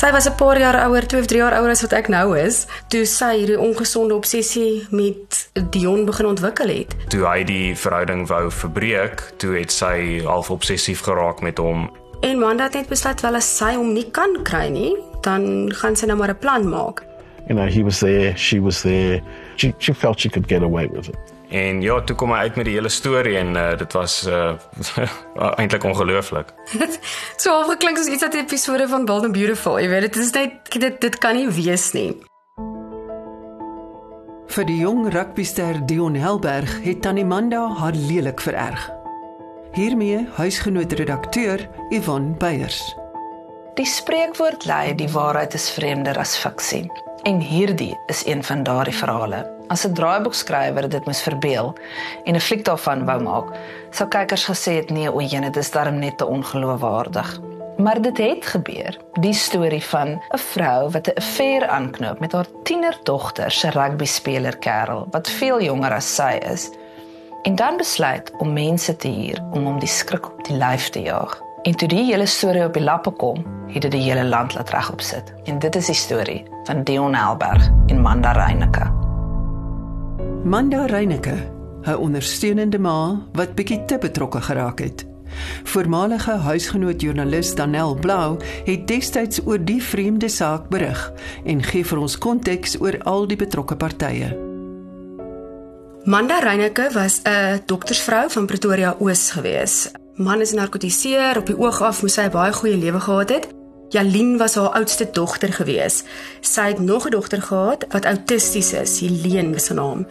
Sy was 'n paar jaar ouer, 2 of 3 jaar ouer as wat ek nou is, toe sy hierdie ongesonde obsessie met Dion begin ontwikkel het. Toe hy die verhouding wou verbreek, toe het sy half obsessief geraak met hom. En Manda het net besluit wel as sy hom nie kan kry nie, dan gaan sy nou maar 'n plan maak. You know, he was there, she was there. She she felt she could get away with it. En ja, toe kom hy uit met die hele storie en uh, dit was uh, eintlik ongelooflik. so half geklink soos iets uit 'n episode van Bold and Beautiful. Jy weet, dit is net dit dit kan nie wees nie. Vir die jong rugbyster Dion Helberg het Tannie Manda haar lelik vererg. Hiermee huisgenoot redakteur Yvonne Beyers. Die spreekwoord lei die waarheid is vreemder as fiksie. En hierdie is een van daardie verhale. As 'n draaiboekskrywer dit moes verbeel en 'n fliek daarvan wou maak, sou kykers gesê het nee, o, jene, dit is darm net te ongeloofwaardig. Maar dit het gebeur. Die storie van 'n vrou wat 'n affair aanknoop met haar tienerdogter se rugbyspeler kerel wat veel jonger as sy is. En dan besluit om mense te huur om hom die skrik op die lyf te jaag. En toe die hele storie op die lappe kom, het dit die hele land laat regop sit. En dit is die storie van Dion Helberg en Manda Reyneke. Manda Reyneke, 'n ondersteunende ma wat bietjie te betrokke geraak het. Voormalige huisgenoot joernalis Danel Blau het destyds oor die vreemde saak berig en gee vir ons konteks oor al die betrokke partye. Manda Reyneke was 'n doktersvrou van Pretoria Oos gewees. Man is narkotiseer, op die oog af moes sy 'n baie goeie lewe gehad het. Jalien was haar oudste dogter gewees. Sy het nog 'n dogter gehad wat autisties is, Helene is haar naam.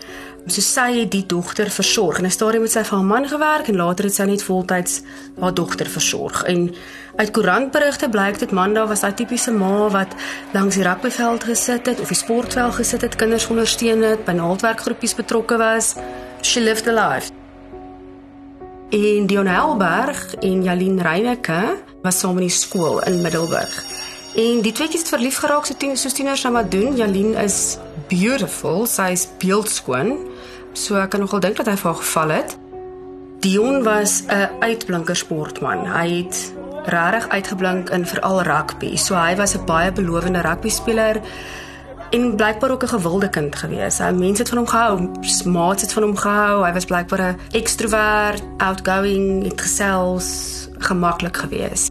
So sy het die dogter versorg. In 'n stadium het sy vir haar man gewerk en later het sy net voltyds haar dogter versorg. En uit koerantberigte blyk dit Manda was daai tipiese ma wat langs die rugbyveld gesit het of die sportveld gesit het, kinders ondersteun het, by naaldwerkgroepies betrokke was. She lived a life. En Dion Helberg en Jalien Reyneke was saam in die skool in Middelburg. En die tweeetjies het verlief geraak so tien so tieners nou wat doen. Jalien is beautiful, sy is beeldskoon. So ek kan nogal dink dat hy vir haar geval het. Dion was 'n uitblinker sportman. Hy het regtig uitgeblink in veral rugby. So hy was 'n baie belowende rugby speler en blykbaar ook 'n gewilde kind gewees. Hy mense het van hom gehou, maats het van hom gehou. Hy was blykbaar 'n extrovert, outgoing, het gesels, gemaklik gewees.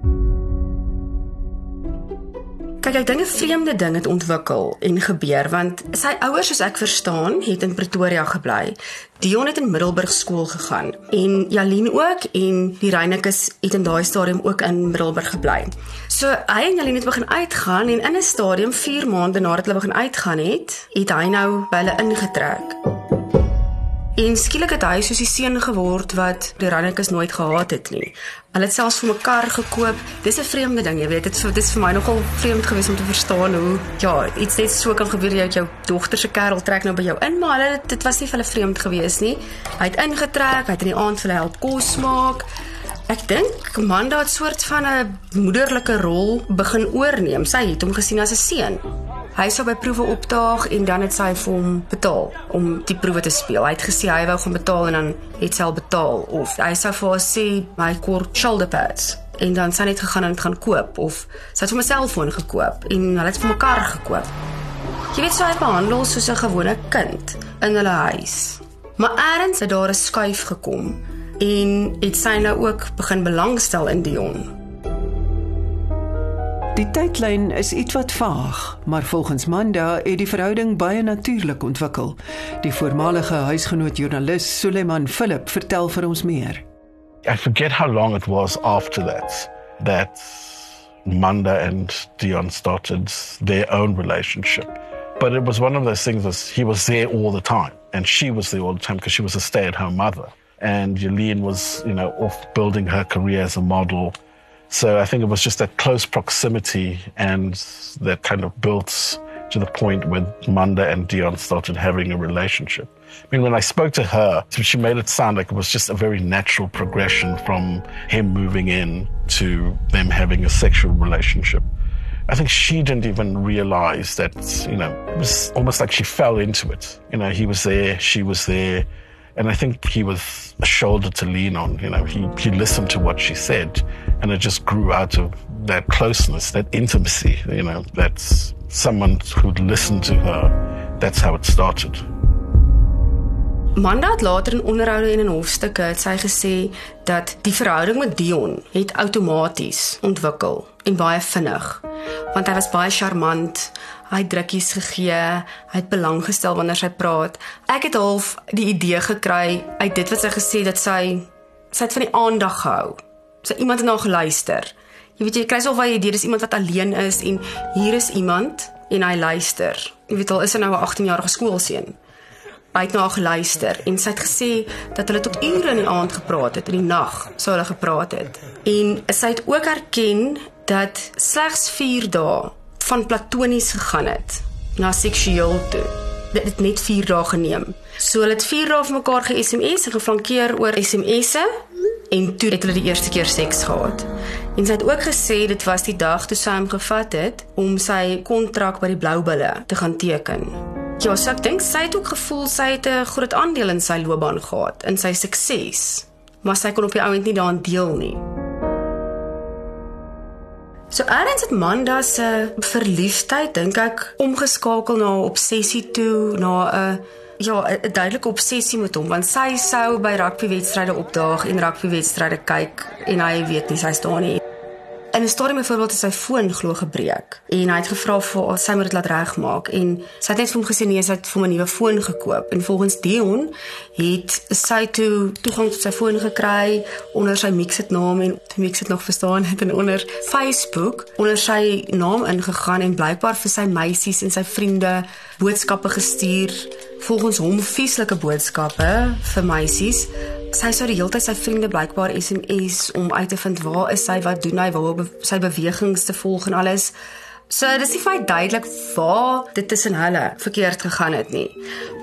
Kyk, ek dink 'n vreemde ding het ontwikkel en gebeur want sy ouers, soos ek verstaan, het in Pretoria gebly. Dion het in Middelburg skool gegaan en Jalien ook en die Reynekes het in daai stadium ook in Middelburg gebly. So hy en Jalien het begin uitgaan en in 'n stadium 4 maande nadat hulle begin uitgaan het, het hy nou by hulle ingetrek. En skielik het hy soos die seun geword wat die Rannekes nooit gehad het nie. Hulle het selfs vir mekaar gekoop. Dis 'n vreemde ding, jy weet. Dit dit is vir my nogal vreemd geweest om te verstaan hoe ja, iets net so kan gebeur jy jou dogter se kerel trek nou by jou in, maar hulle dit was nie vir hulle vreemd geweest nie. Hy het ingetrek, hy het in die aand vir hulle help kos maak. Ek dink Amanda het soort van 'n moederlike rol begin oorneem. Sy het hom gesien as 'n seun. Hy sou by proewe opdaag en dan het sy vir hom betaal om die proewe te speel. Hy het gesê hy wou gaan betaal en dan het sy al betaal of hy sou vir haar sê my kort shoulder pads en dan sy net gegaan en dit gaan koop of sy het vir myself 'n selfoon gekoop en hulle het vir mekaar gekoop. Jy weet sy so behandel soos 'n gewone kind in hulle huis. Maar eers het daar 'n skuif gekom en het sy nou ook begin belangstel in Dion. Die tydlyn is ietwat vaag, maar volgens Manda het die verhouding baie natuurlik ontwikkel. Die voormalige huisgenoot joernalis Suleiman Philip vertel vir ons meer. I forget how long it was after that that Manda and Dion started their own relationship. But it was one of those things that he was there all the time and she was there all the time because she was a stay-at-home mother. And Yelene was, you know, off building her career as a model So I think it was just that close proximity and that kind of built to the point where Manda and Dion started having a relationship. I mean, when I spoke to her, she made it sound like it was just a very natural progression from him moving in to them having a sexual relationship. I think she didn't even realize that, you know, it was almost like she fell into it. You know, he was there, she was there. And I think he was a shoulder to lean on. You know, he, he listened to what she said And it just grew out of that closeness, that intimacy, you know, that's someone who'd listen to her. That's how it started. Manda het later in onderhoude en in hofstukke het sy gesê dat die verhouding met Dion het outomaties ontwikkel en baie vinnig want hy was baie charmant. Hy het drukkies gegee, hy het belang gestel wanneer sy praat. Ek het half die idee gekry uit dit wat sy gesê dat sy sy het van die aandag gehou. Sy iemand het na geluister. Jy weet jy kry so baie idee dis iemand wat alleen is en hier is iemand en hy luister. Jy weet al is hy nou 'n 18-jarige skoolseun. Hy het na haar geluister en sy het gesê dat hulle tot ure in die aand gepraat het, in die nag sou hulle gepraat het. En sy het ook erken dat slegs 4 dae van platonies gegaan het na seksueel toe. Dit het net 4 dae geneem. So hulle het 4 dae vir mekaar ge-SMS en geflankeer oor SMS'e en toe het hulle die eerste keer seks gehad. En sy het ook gesê dit was die dag toe sy hom gevat het om sy kontrak by die Bloubulle te gaan teken. Ja, so ek dink sy het ook gevoel sy het 'n groot aandeel in sy loopbaan gehad, in sy sukses. Maar sy kon op die ouend nie daaraan deel nie. So Arends het Manda se verliefdheid dink ek omgeskakel na 'n obsessie toe, na 'n ja, 'n duidelike obsessie met hom want sy sou by rugbywedstryde opdaag en rugbywedstryde kyk en hy weet nie sy staan nie. In 'n storie byvoorbeeld het sy foon glo gebreek. En hy het gevra vir sy moet dit laat regmaak. En sy het net vir hom gesê nee sy het vir 'n nuwe foon gekoop. En volgens Dion het sy toe toegang tot sy foon gekry onder sy Mixit naam en Mixit nog verstaan het en onder Facebook onder sy naam ingegaan en blykbaar vir sy meisies en sy vriende boodskappe gestuur. Volgens hom vieslike boodskappe vir meisies sy sou die hele tyd sy vriende blykbaar SMS om uit te vind waar is sy, wat doen hy, waar be sy bewegings te volg en alles. So dis nie baie duidelik waar dit tussen hulle verkeerd gegaan het nie.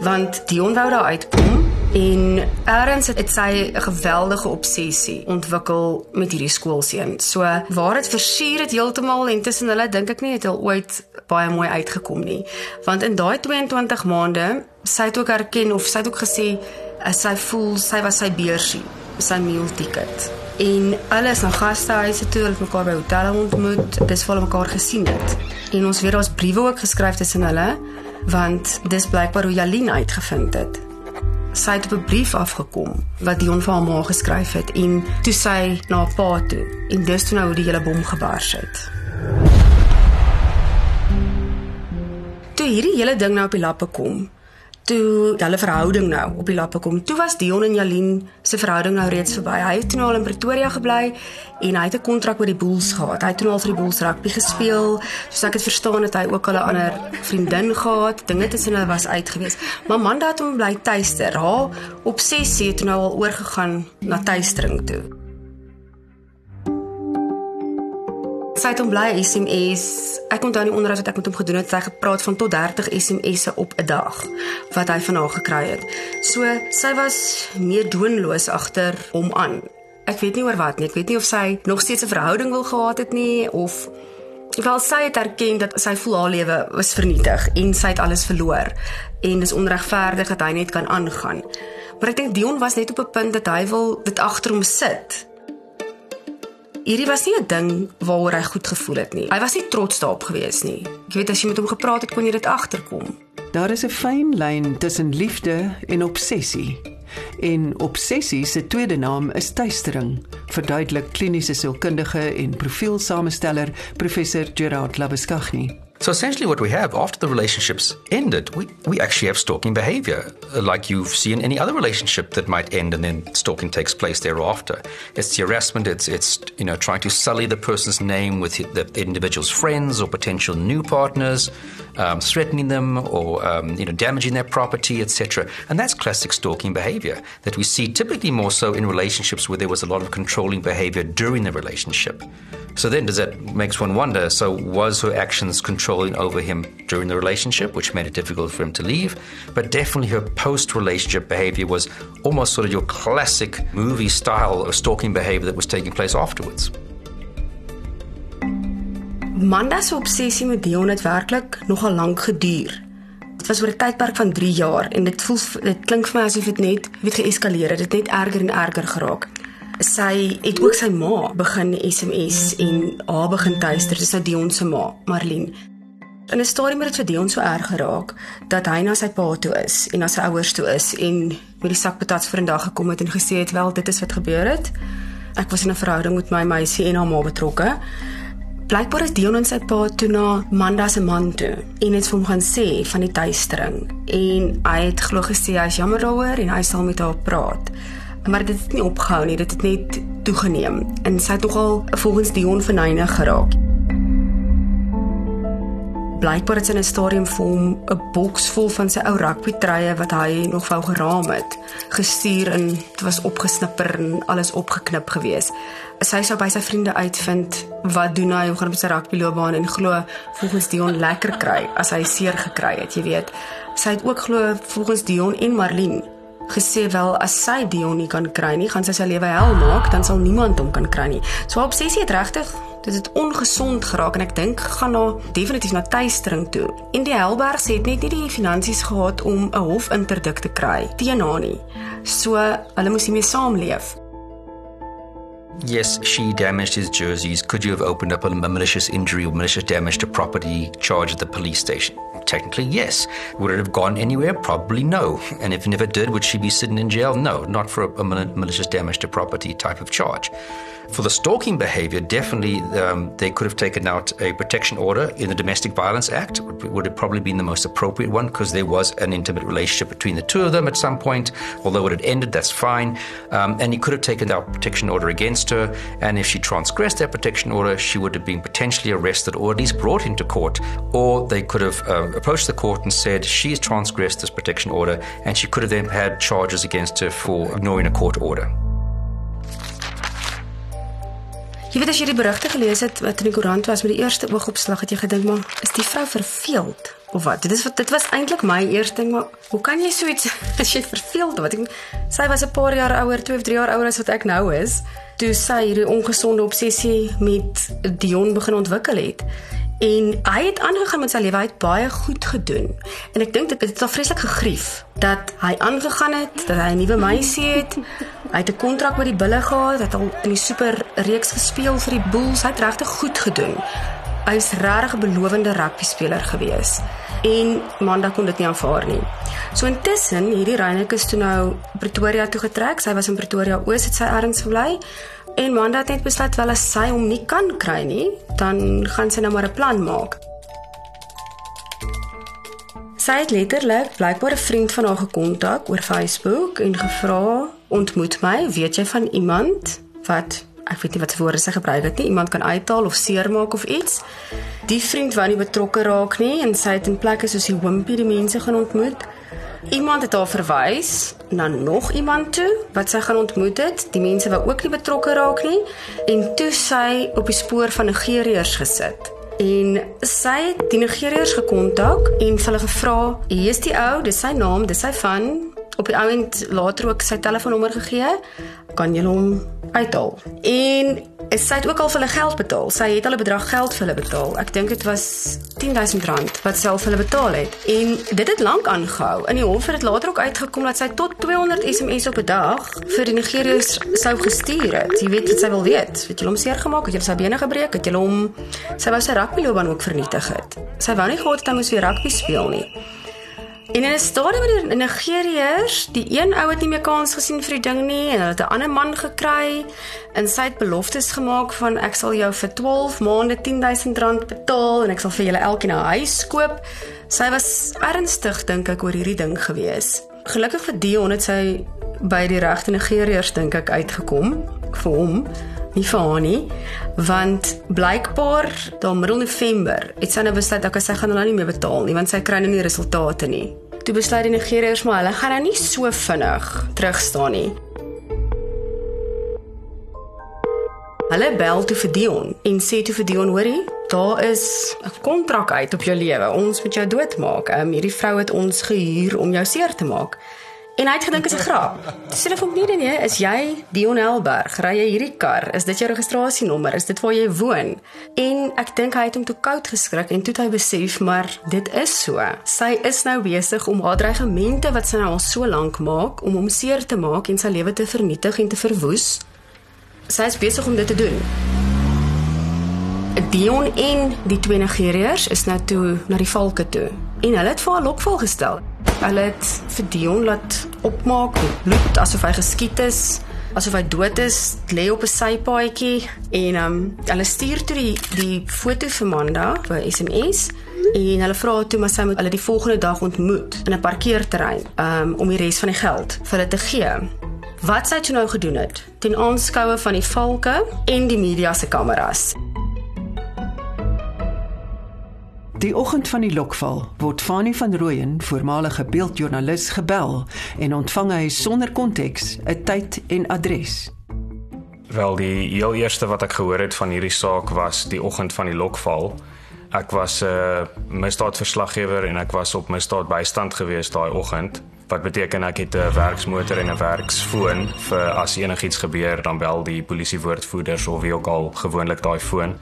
Want Dion wou daar uitkom en Erns het, het sy 'n geweldige obsessie ontwikkel met hierdie skoolseun. So waar dit versier het heeltemal en tussen hulle dink ek nie het al ooit baie mooi uitgekom nie. Want in daai 22 maande, sy het ook erken of sy het ook gesê sy voel sy was sy beursie, sy meal ticket. En alles na gastehuise toe, hulle het mekaar by hotelle ontmoet, dis vir mekaar gesien het. En ons weer ons briewe ook geskryf tussen hulle, want dis blykbaar hoe Jalien uitgevind het. Sy het op 'n brief afgekom wat Dion vir haar ma geskryf het en toe sy na haar pa toe en dis toe nou hoe die hele bom gebars het. Toe hierdie hele ding nou op die lappe kom, toe hulle verhouding nou op die lappe kom. Toe was Dion en Jalien se verhouding nou reeds verby. Hy het toe nou al in Pretoria gebly en hy het 'n kontrak met die Bulls gehad. Hy het toe al vir die Bulls rugby gespeel. Soos ek het verstaan het hy ook al 'n ander vriendin gehad. Dinge tussen hulle was uitgewees. Maar Manda het hom bly tuister. Haar obsessie het nou al oorgegaan na tuistering toe. Sy het hom bly SMS. Ek onthou nie onderhoud wat ek met hom gedoen het, sy gepraat van tot 30 SMS'e op 'n dag wat hy van haar gekry het. So sy was meer doenloos agter hom aan. Ek weet nie oor wat nie. Ek weet nie of sy nog steeds 'n verhouding wil gehad het nie of wel sy het erken dat sy voel haar lewe was vernietig en sy het alles verloor en dis onregverdig dat hy net kan aangaan. Maar ek dink Dion was net op 'n punt dat hy wil dit agter hom sit hierdie was nie 'n ding waaroor hy goed gevoel het nie. Hy was nie trots daarop gewees nie. Ek weet as jy met hom gepraat het, kon jy dit agterkom. Daar is 'n fyn lyn tussen liefde en obsessie. En obsessie se tweede naam is tuistering, verduidelik kliniese sielkundige en profielsamesteller professor Gerard Labuschagne. So essentially, what we have after the relationships ended, we, we actually have stalking behavior, like you've seen any other relationship that might end and then stalking takes place thereafter. It's the harassment. It's it's you know trying to sully the person's name with the individual's friends or potential new partners, um, threatening them or um, you know damaging their property, etc. And that's classic stalking behavior that we see typically more so in relationships where there was a lot of controlling behavior during the relationship. So then, does that makes one wonder? So was her actions controlling over him during the relationship, which made it difficult for him to leave? But definitely, her post-relationship behavior was almost sort of your classic movie style of stalking behavior that was taking place afterwards. Manda se obsessie met Dion het werklik nogal lank geduur. Dit was oor 'n tydperk van 3 jaar en dit voel dit klink vir my asof dit net weet geeskaleer het, dit het net erger en erger geraak. Sy het ook sy ma begin SMS en haar begin tuister, dis nou Dion se ma, Marlene. In 'n stadium het dit vir Dion so erg geraak dat hy na sy pa toe is en na sy ouers toe is en met die sak patats vir 'n dag gekom het en gesê het wel dit is wat gebeur het. Ek was in 'n verhouding met my meisie en haar ma betrokke. Blykbaar is Dion en sy pa toe na Manda se man toe en het vir hom gaan sê van die tuistering en hy het glo gesê hy is jammer daaroor en hy sal met haar praat. Maar dit het nie opgehou nie, dit het net toegeneem. En sy het nogal volgens Dion verneig geraak blykbaar het sy 'n stadium vir hom 'n boks vol van sy ou rugbytreye wat hy nog wou geraam het, gestuur en dit was opgesnipper en alles opgeknip gewees. Sy sou by sy vriende uitvind wat doen hy om gaan op sy rugbyloopbaan en glo volgens Dion lekker kry as hy seer gekry het, jy weet. Sy het ook glo volgens Dion en Marlene gesê wel as sy Dion nie kan kry nie, gaan sy sy lewe hel maak, dan sal niemand hom kan kry nie. So obsessie het regtig dit het ongesond geraak en ek dink gaan na definitief na tuistering toe. En die Helbergs het net nie die finansies gehad om 'n hofinterdik te kry teen haar nie. So hulle moes hiermee saamleef. Yes, she damaged his jerseys. Could you have opened up a malicious injury or malicious damage to property charge at the police station? Technically, yes. Would it have gone anywhere? Probably no. And if, if it did, would she be sitting in jail? No, not for a malicious damage to property type of charge. For the stalking behavior, definitely um, they could have taken out a protection order in the Domestic Violence Act, would, have probably been the most appropriate one because there was an intimate relationship between the two of them at some point. Although it had ended, that's fine. Um, and he could have taken out a protection order against her. And if she transgressed that protection order, she would have been potentially arrested or at least brought into court. Or they could have uh, approached the court and said she's transgressed this protection order, and she could have then had charges against her for ignoring a court order. Jy weet as jy die berigte gelees het wat in die koerant was met die eerste oogopslag het jy gedink maar is die vrou verveeld of wat? Dit is wat dit was eintlik my eerste ding maar hoe kan jy so iets as jy verveeld wat ek sy was 'n paar jaar ouer, 2 of 3 jaar ouer as wat ek nou is, toe sy hierdie ongesonde obsessie met Dion begin ontwikkel het. En hy het aangegaan met sy lewe, het baie goed gedoen. En ek dink dit het hom vreeslik gegrief dat hy aangegaan het, dat hy 'n nuwe meisie het. Hy het 'n kontrak met die Bulle gehad, het al in die super reeks gespeel vir die Bulls, hy het regtig goed gedoen. Hy is regtig 'n belowende rugby speler gewees. En Manda kon dit nie aanvaar nie. So intussen hierdie Reineke is toe nou Pretoria toe getrek. Sy was in Pretoria Oos het sy erns gebly. En Manda het net besluit wel as sy hom nie kan kry nie, dan gaan sy nou maar 'n plan maak. Sy het letterlik blykbaar 'n vriend van haar gekontak oor Facebook en gevra, "Ontmoet my, weet jy van iemand wat ek weet nie wat se woorde sy gebruik het nie, iemand kan uithaal of seermaak of iets?" Die vriend wou nie betrokke raak nie en sy het in plekke soos die Wimpy die mense gaan ontmoet. Iemand het haar verwys na nog iemand toe wat sy gaan ontmoet het. Die mense wou ook nie betrokke raak nie en toe sy op die spoor van Nigeriërs gesit. En sy het die Nigeriërs gekontak en hulle gevra: "Hier is die ou, dis sy naam, dis sy van op die ouend later ook sy telefoonnommer gegee. Kan jy hom uithaal?" En sy het ook al vir hulle geld betaal. Sy het hulle bedrag geld vir hulle betaal. Ek dink dit was R10000 wat sy al vir hulle betaal het. En dit het lank aangehou. In die hof het dit later ook uitgekom dat sy tot 200 SMS op 'n dag vir die Nigeriërs sou gestuur het. Jy weet wat sy wil weet. Het jy hom seer gemaak? Het jy sy bene gebreek? Het jy hom sy wou sy rugbyloopbaan ook vernietig het. Sy wou nie gehad het hy moes weer rugby speel nie. En in 'n stadium met die Nigeriërs, die een ou het nie meer kans gesien vir die ding nie en hulle het 'n ander man gekry en sy het beloftes gemaak van ek sal jou vir 12 maande R10000 betaal en ek sal vir julle elkeen 'n huis koop. Sy was ernstig dink ek oor hierdie ding gewees. Gelukkig vir Dion het sy by die regte Nigeriërs dink ek uitgekom vir hom nie vir haar nie want blykbaar daar middel November het sy nou besluit dat sy gaan hulle nie meer betaal nie want sy kry nou nie resultate nie. Toe besluit die Nigeriërs maar hulle gaan nou nie so vinnig terugstaan nie. Hulle bel toe vir Dion en sê toe vir Dion hoorie, daar is 'n kontrak uit op jou lewe. Ons moet jou doodmaak. Um, hierdie vrou het ons gehuur om jou seer te maak. En hy het gedink dit is 'n grap. Dis hulle van nie nee, is jy Dion Helberg? Ry jy hierdie kar? Is dit jou registrasienommer? Is dit waar jy woon? En ek dink hy het hom toe koud geskrik en toe het hy besef maar dit is so. Sy is nou besig om haar dreigemente wat sy nou al so lank maak om hom seer te maak en sy lewe te vernietig en te verwoes sy is besig om dit te doen. Dion en die twee Nigeriërs is nou toe na die valke toe en hulle het vir haar lokval gestel. Hulle het vir Dion laat opmaak met bloed asof hy geskiet is, asof hy dood is, lê op 'n sypaadjie en ehm um, hulle stuur toe die die foto vir Manda by SMS en hulle vra toe maar sy moet hulle die volgende dag ontmoet in 'n parkeerterrein um, om die res van die geld vir hulle te gee. Wat sy toe nou gedoen het ten aanskoue van die valke en die media se kameras. Die oggend van die lokval word Fanie van Rooyen, voormalige beeldjoernalis, gebel en ontvang hy sonder konteks 'n tyd en adres. Wel die heel eerste wat ek gehoor het van hierdie saak was die oggend van die lokval. Ek was 'n uh, misdaadverslaggewer en ek was op misdaad bystand gewees daai oggend. Wat beteken ek het 'n werksmotor en 'n werksfoon vir as enigiets gebeur dan bel die polisiewoordvoerders of wie ook al gewoonlik daai foon.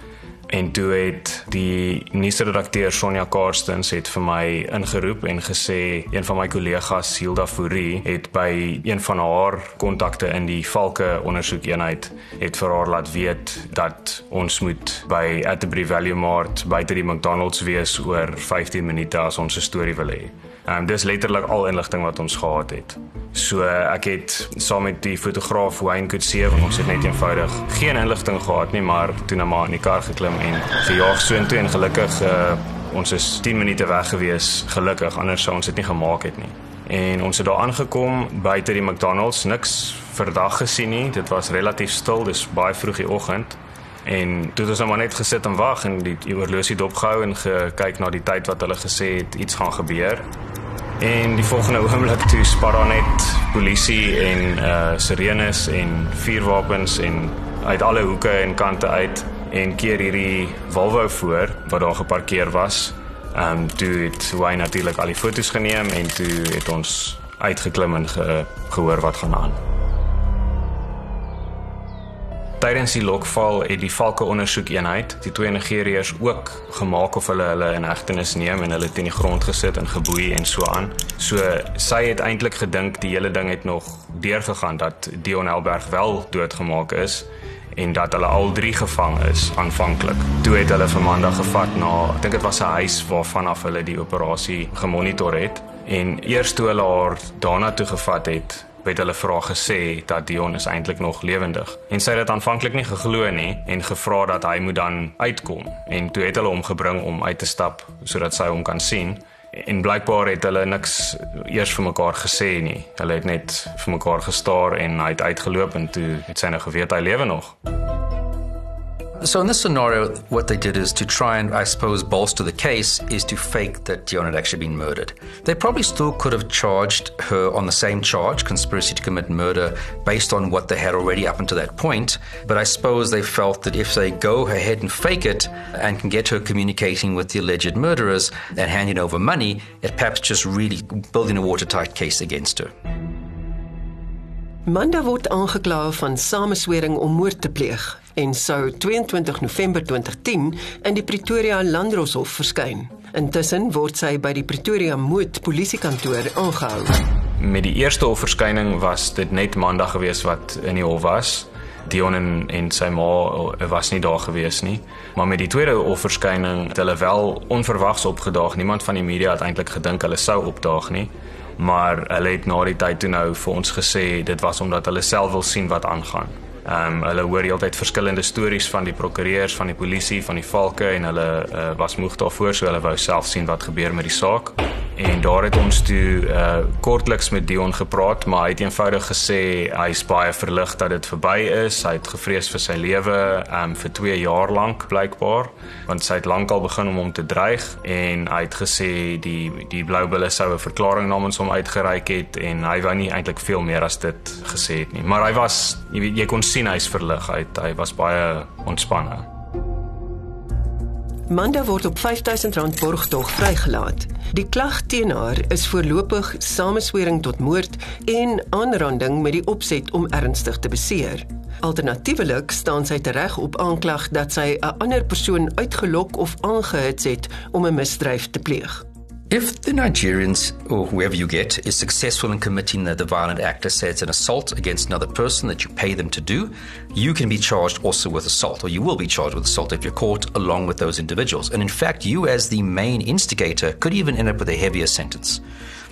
En toe het die nuusredakteur Sonja Karstens het vir my ingeroep en gesê een van my kollegas Hilda Fourie het by een van haar kontakte in die Valke ondersoekeenheid het vir haar laat weet dat ons moet by Atterbury Value Mart by die McDonald's wees oor 15 minute as ons 'n storie wil hê. Ehm um, dis letterlik al inligting wat ons gehad het. So ek het saam met die fotograaf Wayne Kutse want ons het net eenvoudig geen inligting gehad nie, maar toe na maar in die kar geklim en gejaag soontoe en gelukkig uh, ons is 10 minute weg gewees, gelukkig anders sou ons dit nie gemaak het nie. En ons het daar aangekom buite die McDonald's, niks verdag gesien nie. Dit was relatief stil, dis baie vroeg die oggend. En toe het ons nou maar net gesit en wag en die, die oorlosie dopgehou en gekyk na die tyd wat hulle gesê het iets gaan gebeur. En die volgende oomblik toe spaar daar net polisie en uh sirenes en vuurwapens en uit alle hoeke en kante uit en keer hierdie Volvo voor wat daar geparkeer was. Ehm um, toe het hy natuurlik al die foto's geneem en toe het ons uitgeklim en ge, gehoor wat gaan aan. Tydens die lokval het die valke ondersoekeenheid die twee Nigeriërs ook gemaak of hulle hulle in hegtenis neem en hulle teen die grond gesit en geboei en so aan. So sy het eintlik gedink die hele ding het nog deurgegaan dat Dion Helberg wel doodgemaak is en dat hulle al drie gevang is aanvanklik. Toe het hulle vir Maandag gevat na, ek dink dit was 'n huis waarvan af hulle die operasie gemonitor het en eers toe hulle haar daarna toe gevat het, het hulle vra gesê dat Dion is eintlik nog lewendig. En sy het dit aanvanklik nie geglo nie en gevra dat hy moet dan uitkom. En toe het hulle hom gebring om uit te stap sodat sy hom kan sien. En blykbaar het hulle niks eers vir mekaar gesê nie. Hulle het net vir mekaar gestaar en hy het uitgeloop en toe het sy nou geweet hy lewe nog. So in this scenario, what they did is to try and, I suppose, bolster the case is to fake that Dion had actually been murdered. They probably still could have charged her on the same charge, conspiracy to commit murder, based on what they had already up until that point. But I suppose they felt that if they go ahead and fake it and can get her communicating with the alleged murderers and handing over money, it perhaps just really building a watertight case against her. Manda word aangekla van sameswering om moord te pleeg en sou 22 November 2010 in die Pretoria Landdroshof verskyn. Intussen word sy by die Pretoria Moed Polisiekantoor aangehou. Met die eerste hofverskyning was dit net Maandag gewees wat in die hof was. Dion en, en sy ma eh, was nie daar gewees nie. Maar met die tweede hofverskyning het hulle wel onverwags opgedaag. Niemand van die media het eintlik gedink hulle sou opdaag nie maar hulle het na die tyd toe nou vir ons gesê dit was omdat hulle self wil sien wat aangaan. Ehm um, hulle hoor heeltyd verskillende stories van die prokureurs, van die polisie, van die valke en hulle uh, was moeg daarvoor so hulle wou self sien wat gebeur met die saak. En daar het ons toe uh kortliks met Dion gepraat, maar hy het eenvoudig gesê hy is baie verlig dat dit verby is. Hy het gevrees vir sy lewe um vir 2 jaar lank blykbaar, want hy het lankal begin om hom te dreig en hy het gesê die die blou bulle sou 'n verklaring namens hom uitgereik het en hy wou nie eintlik veel meer as dit gesê het nie. Maar hy was jy weet jy kon sien hy's verlig. Hy hy was baie ontspanne. Manda word op R5000 borgtog vrygelaat. Die klag teen haar is voorlopig sameswering tot moord en aanranding met die opset om ernstig te beseer. Alternatiefelik staan sy tereg op aanklag dat sy 'n ander persoon uitgelok of aangehits het om 'n misdryf te pleeg. If the Nigerians or whoever you get is successful in committing the, the violent act, let's say it's an assault against another person that you pay them to do, you can be charged also with assault, or you will be charged with assault if you're caught along with those individuals. And in fact, you, as the main instigator, could even end up with a heavier sentence.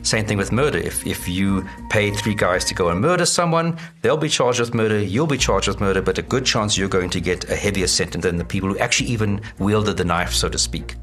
Same thing with murder. If, if you pay three guys to go and murder someone, they'll be charged with murder, you'll be charged with murder, but a good chance you're going to get a heavier sentence than the people who actually even wielded the knife, so to speak.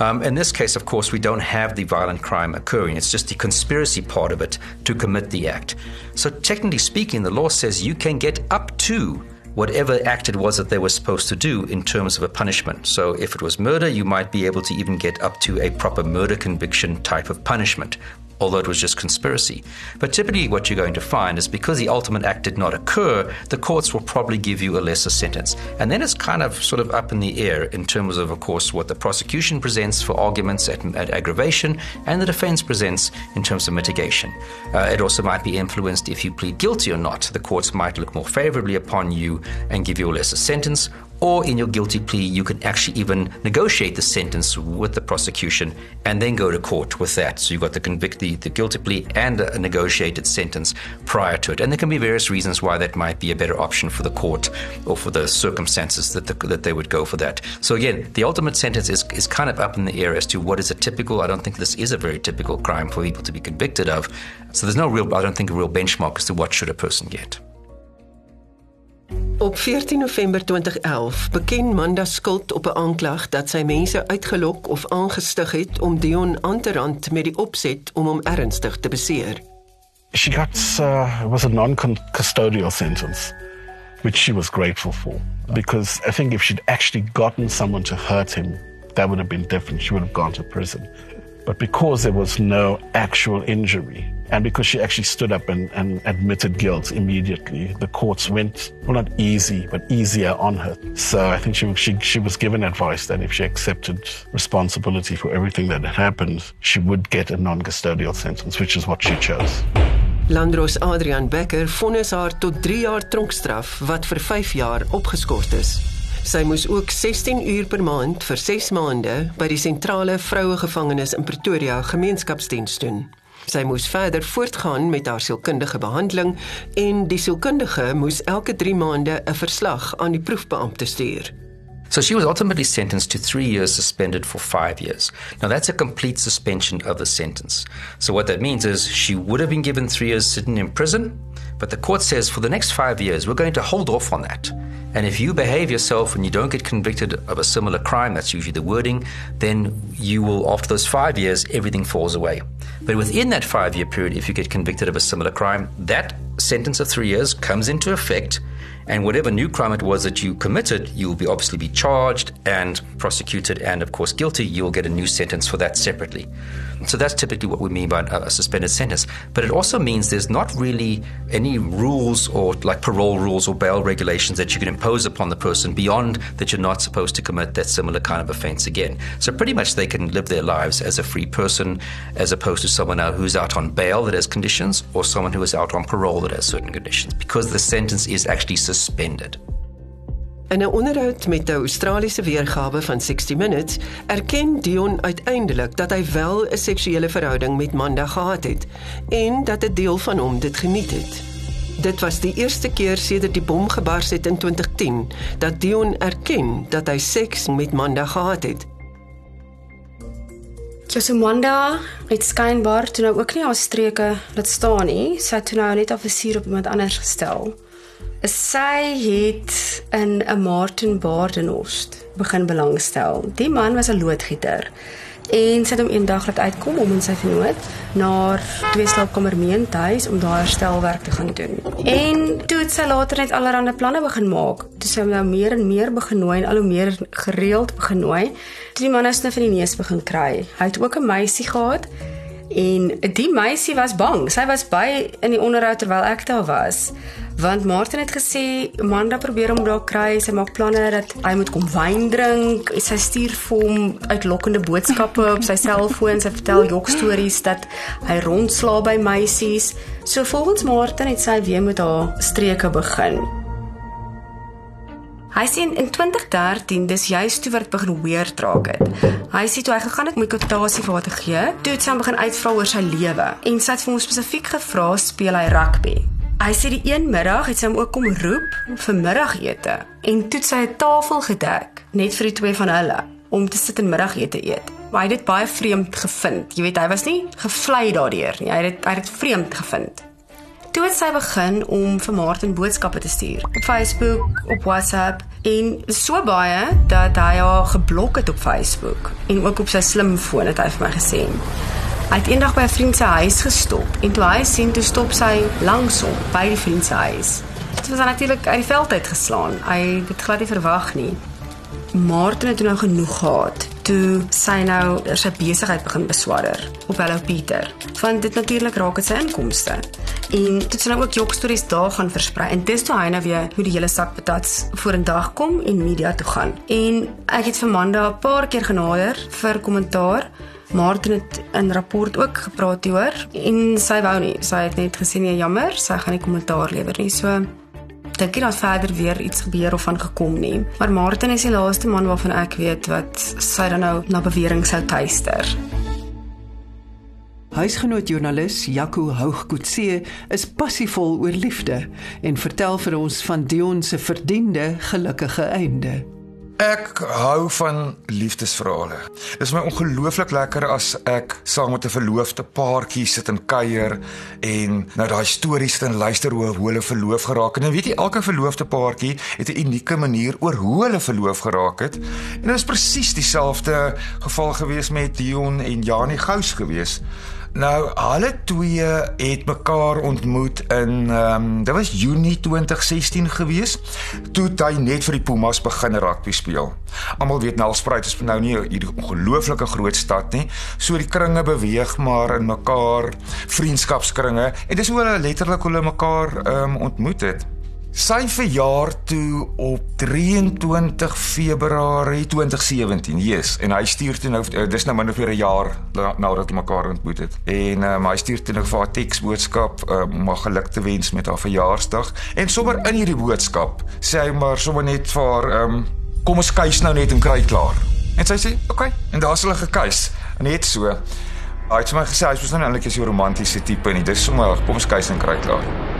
Um, in this case, of course, we don't have the violent crime occurring. It's just the conspiracy part of it to commit the act. So, technically speaking, the law says you can get up to whatever act it was that they were supposed to do in terms of a punishment. So, if it was murder, you might be able to even get up to a proper murder conviction type of punishment although it was just conspiracy. But typically, what you're going to find is because the ultimate act did not occur, the courts will probably give you a lesser sentence. And then it's kind of sort of up in the air in terms of, of course, what the prosecution presents for arguments at, at aggravation and the defense presents in terms of mitigation. Uh, it also might be influenced if you plead guilty or not. The courts might look more favorably upon you and give you a lesser sentence, or in your guilty plea, you can actually even negotiate the sentence with the prosecution and then go to court with that. So you've got the convict, the, the guilty plea, and a negotiated sentence prior to it. And there can be various reasons why that might be a better option for the court or for the circumstances that, the, that they would go for that. So again, the ultimate sentence is, is kind of up in the air as to what is a typical. I don't think this is a very typical crime for people to be convicted of. So there's no real, I don't think, a real benchmark as to what should a person get. Op 14 November 2011 beken Manda skuld op 'n aanklag dat sy mense uitgelok of aangestig het om Dion aan te rand met die opset om hom ernstig te beseer. She got uh, was a non-custodial sentence, which she was grateful for because I think if she'd actually gotten someone to hurt him, that would have been different. She would have gone to prison. But because there was no actual injury, and because she actually stood up and, and admitted guilt immediately, the courts went, well, not easy, but easier on her. So I think she, she, she was given advice that if she accepted responsibility for everything that had happened, she would get a non custodial sentence, which is what she chose. Landros Adrian Becker vonnis haar tot 3 jaar tronkstraf wat vir 5 jaar opgeskort is. Sy moes ook 16 uur per maand vir 6 maande by die sentrale vroue gevangenis in Pretoria gemeenskapsdiens doen. Sy moes verder voortgaan met haar sielkundige behandeling en die sielkundige moes elke 3 maande 'n verslag aan die proefbeampte stuur. So she was ultimately sentenced to three years suspended for five years. Now, that's a complete suspension of the sentence. So, what that means is she would have been given three years sitting in prison, but the court says for the next five years, we're going to hold off on that. And if you behave yourself and you don't get convicted of a similar crime, that's usually the wording, then you will, after those five years, everything falls away. But within that five year period, if you get convicted of a similar crime, that sentence of three years comes into effect. And whatever new crime it was that you committed, you will be obviously be charged and prosecuted, and of course guilty. You will get a new sentence for that separately. So that's typically what we mean by uh, a suspended sentence. But it also means there's not really any rules or like parole rules or bail regulations that you can impose upon the person beyond that you're not supposed to commit that similar kind of offense again. So pretty much they can live their lives as a free person as opposed to someone who's out on bail that has conditions or someone who is out on parole that has certain conditions because the sentence is actually suspended. In 'n onderhoud met 'n Australiese weergawe van 60 Minutes, erken Dion uiteindelik dat hy wel 'n seksuele verhouding met Manda gehad het en dat 'n deel van hom dit geniet het. Dit was die eerste keer sedert die bom gebars het in 2010 dat Dion erken dat hy seks met Manda gehad het. Josimanda het skynbaar toe nou ook nie haar streke laat staan nie. Sy het toe nou net afvisier op iemand anders gestel. Sy het in 'n Martin Baardenhorst begin belangstel. Die man was 'n loodgieter en sy het hom eendag laat uitkom om in sy vernoot na twee slaapkamer meentuis om daar herstelwerk te gaan doen. En toe het sy later net allerlei planne begin maak. Toe sy hom nou meer en meer begin nooi en al hoe meer gereeld begin nooi. Toe die man nou snif in die neus begin kry. Hy het ook 'n meisie gehad En die meisie was bang. Sy was by in die onderhoud terwyl ek daar was. Want Martin het gesê Amanda probeer hom daar kry. Sy maak planne dat hy moet kom wyn drink. Sy stuur vir hom uitlokkende boodskappe op sy selfoon. Sy vertel jok stories dat hy rondsla by meisies. So volgens Martin het sy weer met haar streke begin. Hy sê in 2013 dis juist toe wat begin weird raak het. Hy sê toe hy gegaan het om kwotasie vir haar te gee, toe het sy hom begin uitvra oor sy lewe en sy het vir hom spesifiek gevra speel hy rugby. Hy sê die een middag het sy hom ook kom roep vir middagete en toe sy 'n tafel gedek net vir die twee van hulle om te sit en middagete eet. Maar hy het dit baie vreemd gevind. Jy weet hy was nie gevlei daardeur nie. Hy het hy het vreemd gevind. Toe het sy begin om vir Martin boodskappe te stuur op Facebook, op WhatsApp en so baie dat hy haar geblok het op Facebook en ook op sy slimfoon het hy vir my gesê. Hy het eendag by 'n vriend se huis gestop en toe hy sien toe stop sy langs hom by die vriend se huis. Dit was natuurlik uit die veld uit geslaan. Hy het dit glad nie verwag nie. Martin het nou genoeg gehad. Toe sy nou sy besigheid begin beswadder op Hello Pieter. Want dit natuurlik raak dit sy inkomste. En dit sien nou ook jokstories daar gaan versprei. En dis toe hy nou weer hoe die hele sak patats vorendag kom en media toe gaan. En ek het vir Manda 'n paar keer genader vir kommentaar. Martin het in rapport ook gepraat hieroor en sy wou nie. Sy het net gesê nee, jammer, sy gaan nie kommentaar lewer nie. So dink nie dat verder weer iets gebeur of van gekom nie. Maar Martin is die laaste man waarvan ek weet wat sy dan nou na bewering sou tuister. Huisgenoot joernalis Jaco Hougkoetse is passievol oor liefde en vertel vir ons van Dion se verdiende gelukkige einde. Ek hou van liefdesverhale. Dit is my ongelooflik lekker as ek saam met 'n verloofde paartjie sit en kuier en nou daai stories dan luister hoe hulle verloof geraak het. En weet jy, elke verloofde paartjie het 'n unieke manier oor hoe hulle verloof geraak het. En dit is presies dieselfde geval gewees met Dion en Janie Gous gewees. Nou, hulle twee het mekaar ontmoet in ehm um, dit was Junie 2016 gewees. Toe hy net vir die Pumas begin rugby speel. Almal weet Nelspruit is nou nie hierdie ongelooflike groot stad nie. So die kringe beweeg maar in mekaar vriendskapskringe en dis hoe hulle letterlik hulle mekaar ehm um, ontmoet het. Sy verjaar toe op 23 Februarie 2017. Yes, en hy stuur toe nou dis nou minder vir 'n jaar nadat hulle mekaar ontmoet het. En um, hy stuur toe nou vir haar teksboodskap um, om haar geluk te wens met haar verjaarsdag en sommer in hierdie boodskap sê hy maar sommer net vir haar um, kom ons kuis nou net en kry klaar. En sy sê, "Oké." Okay. En daar's hulle gekuis. Net so. Hy het vir my gesê hy's mos nou eintlik 'n romantiese tipe nie. Dis sommer kom ons kuis en kry klaar.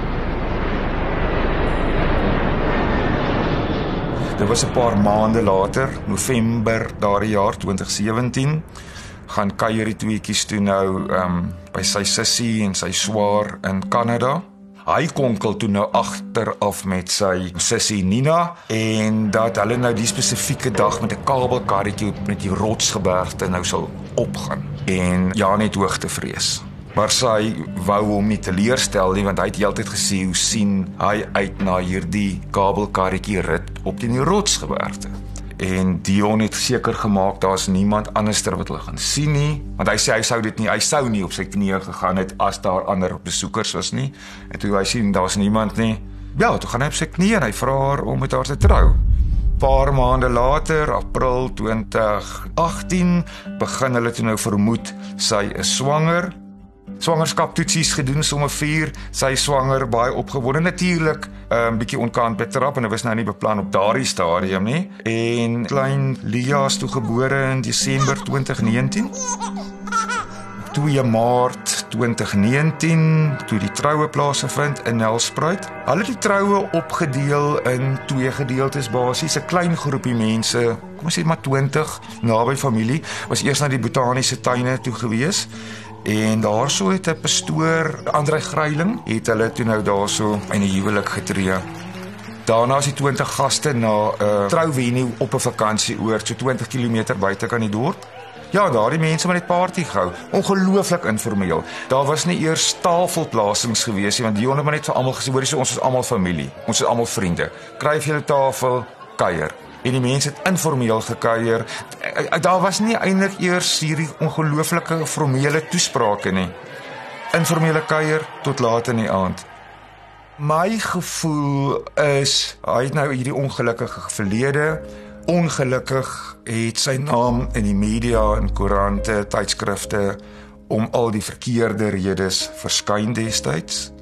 Dit was 'n paar maande later, November daardie jaar 2017, gaan kuier die tweetjies toe nou ehm um, by sy sussie en sy swaar in Kanada. Hy konkel toe nou agteraf met sy sussie Nina en dat hulle nou die spesifieke dag met 'n kabelkarretjie met die rotsgebergte nou sal opgaan en ja net hoogtevrees sy wou hom nie teleurstel nie want hy het heeltyd gesê hoe sien hy uit na hierdie kabelkarretjie rit op die rotsgebergte en Dion het seker gemaak daar's niemand anderster wat hulle gaan sien nie want hy sê hy sou dit nie hy sou nie op sy knieë gegaan het as daar ander besoekers was nie. En toe hy sien daar's niemand nie ja toe gaan hy op sy knieë en hy vra haar om met haar te trou. Paar maande later april 2018 begin hulle toe nou vermoed sy is swanger swangerskap toetsies gedoen sommer 4 sy swanger baie opgewonde. Natuurlik 'n um, ehm, bietjie onkant betrap en dit was nou nie beplan op daardie stadium nie. En klein Lia is toe gebore in Desember 2019 2 Maart 2019 toe die troue plaasgevind in Nelspruit. Hulle het die troue opgedeel in twee gedeeltes basies, 'n klein groepie mense, kom ons sê maar 20 naby familie, was eers na die botaniese tuine toe gewees En daarso het 'n pastoor, Andre Gryiling, het hulle toe nou daarso in 'n huwelik getree. Daarna is die 20 gaste na 'n uh, trouvenue op 'n vakansie oor so 20 km buite kan die dorp. Ja, daardie mense het net party gehou. Ongelooflik informeel. Daar was nie eers tafelplasings gewees nie, want Dion het maar net vir almal gesê, hoor, ons is almal familie. Ons is almal vriende. Kry vir julle tafel, kuier en die mense het informeel gekuier. Eh, eh, daar was nie eintlik eers hierdie ongelooflike formele toesprake nie. Informele kuier tot laat in die aand. My gevoel is hy het nou hierdie ongelukkige verlede. Ongelukkig het sy naam in die media en koerante, tydskrifte om al die verkeerde redes verskyn destyds.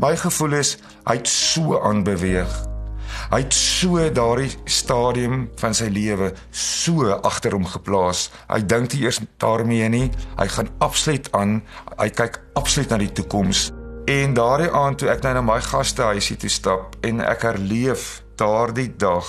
My gevoel is hy het so aanbeweeg Hy het so daardie stadium van sy lewe so agter hom geplaas. Hy dink nie eers daarmee nie. Hy gaan absoluut aan. Hy kyk absoluut na die toekoms. En daardie aand toe ek nou na my gastehuisie toe stap en ek herleef daardie dag.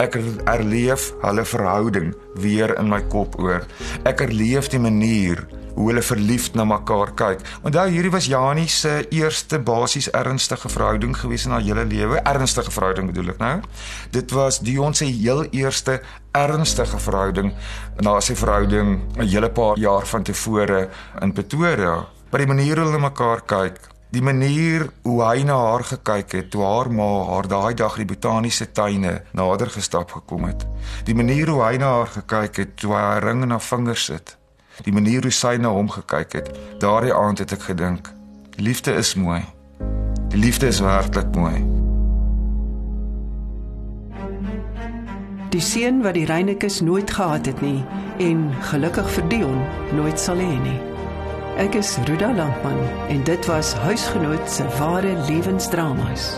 Ek herleef hulle verhouding weer in my kop oor. Ek herleef die manier hoe hulle verliefd na mekaar kyk. Onthou hierdie was Janie se eerste basies ernstige verhouding gewees in haar hele lewe. Ernstige verhouding bedoel ek nou. Dit was Dion se heel eerste ernstige verhouding na sy verhouding 'n hele paar jaar van tevore in Pretoria. By die manier hoe hulle mekaar kyk, die manier hoe hy na haar gekyk het toe haar ma haar daai dag die botaniese tuine nader gestap gekom het. Die manier hoe hy na haar gekyk het toe hy haar ring in haar vinger sit. Die manier hoe sy na hom gekyk het. Daardie aand het ek gedink, liefde is mooi. Die liefde is werklik mooi. Die seun wat die Reinekes nooit gehad het nie en gelukkig vir Dion nooit sal hê nie. Ek is Ruda Landman en dit was huisgenoot se ware lewensdramas.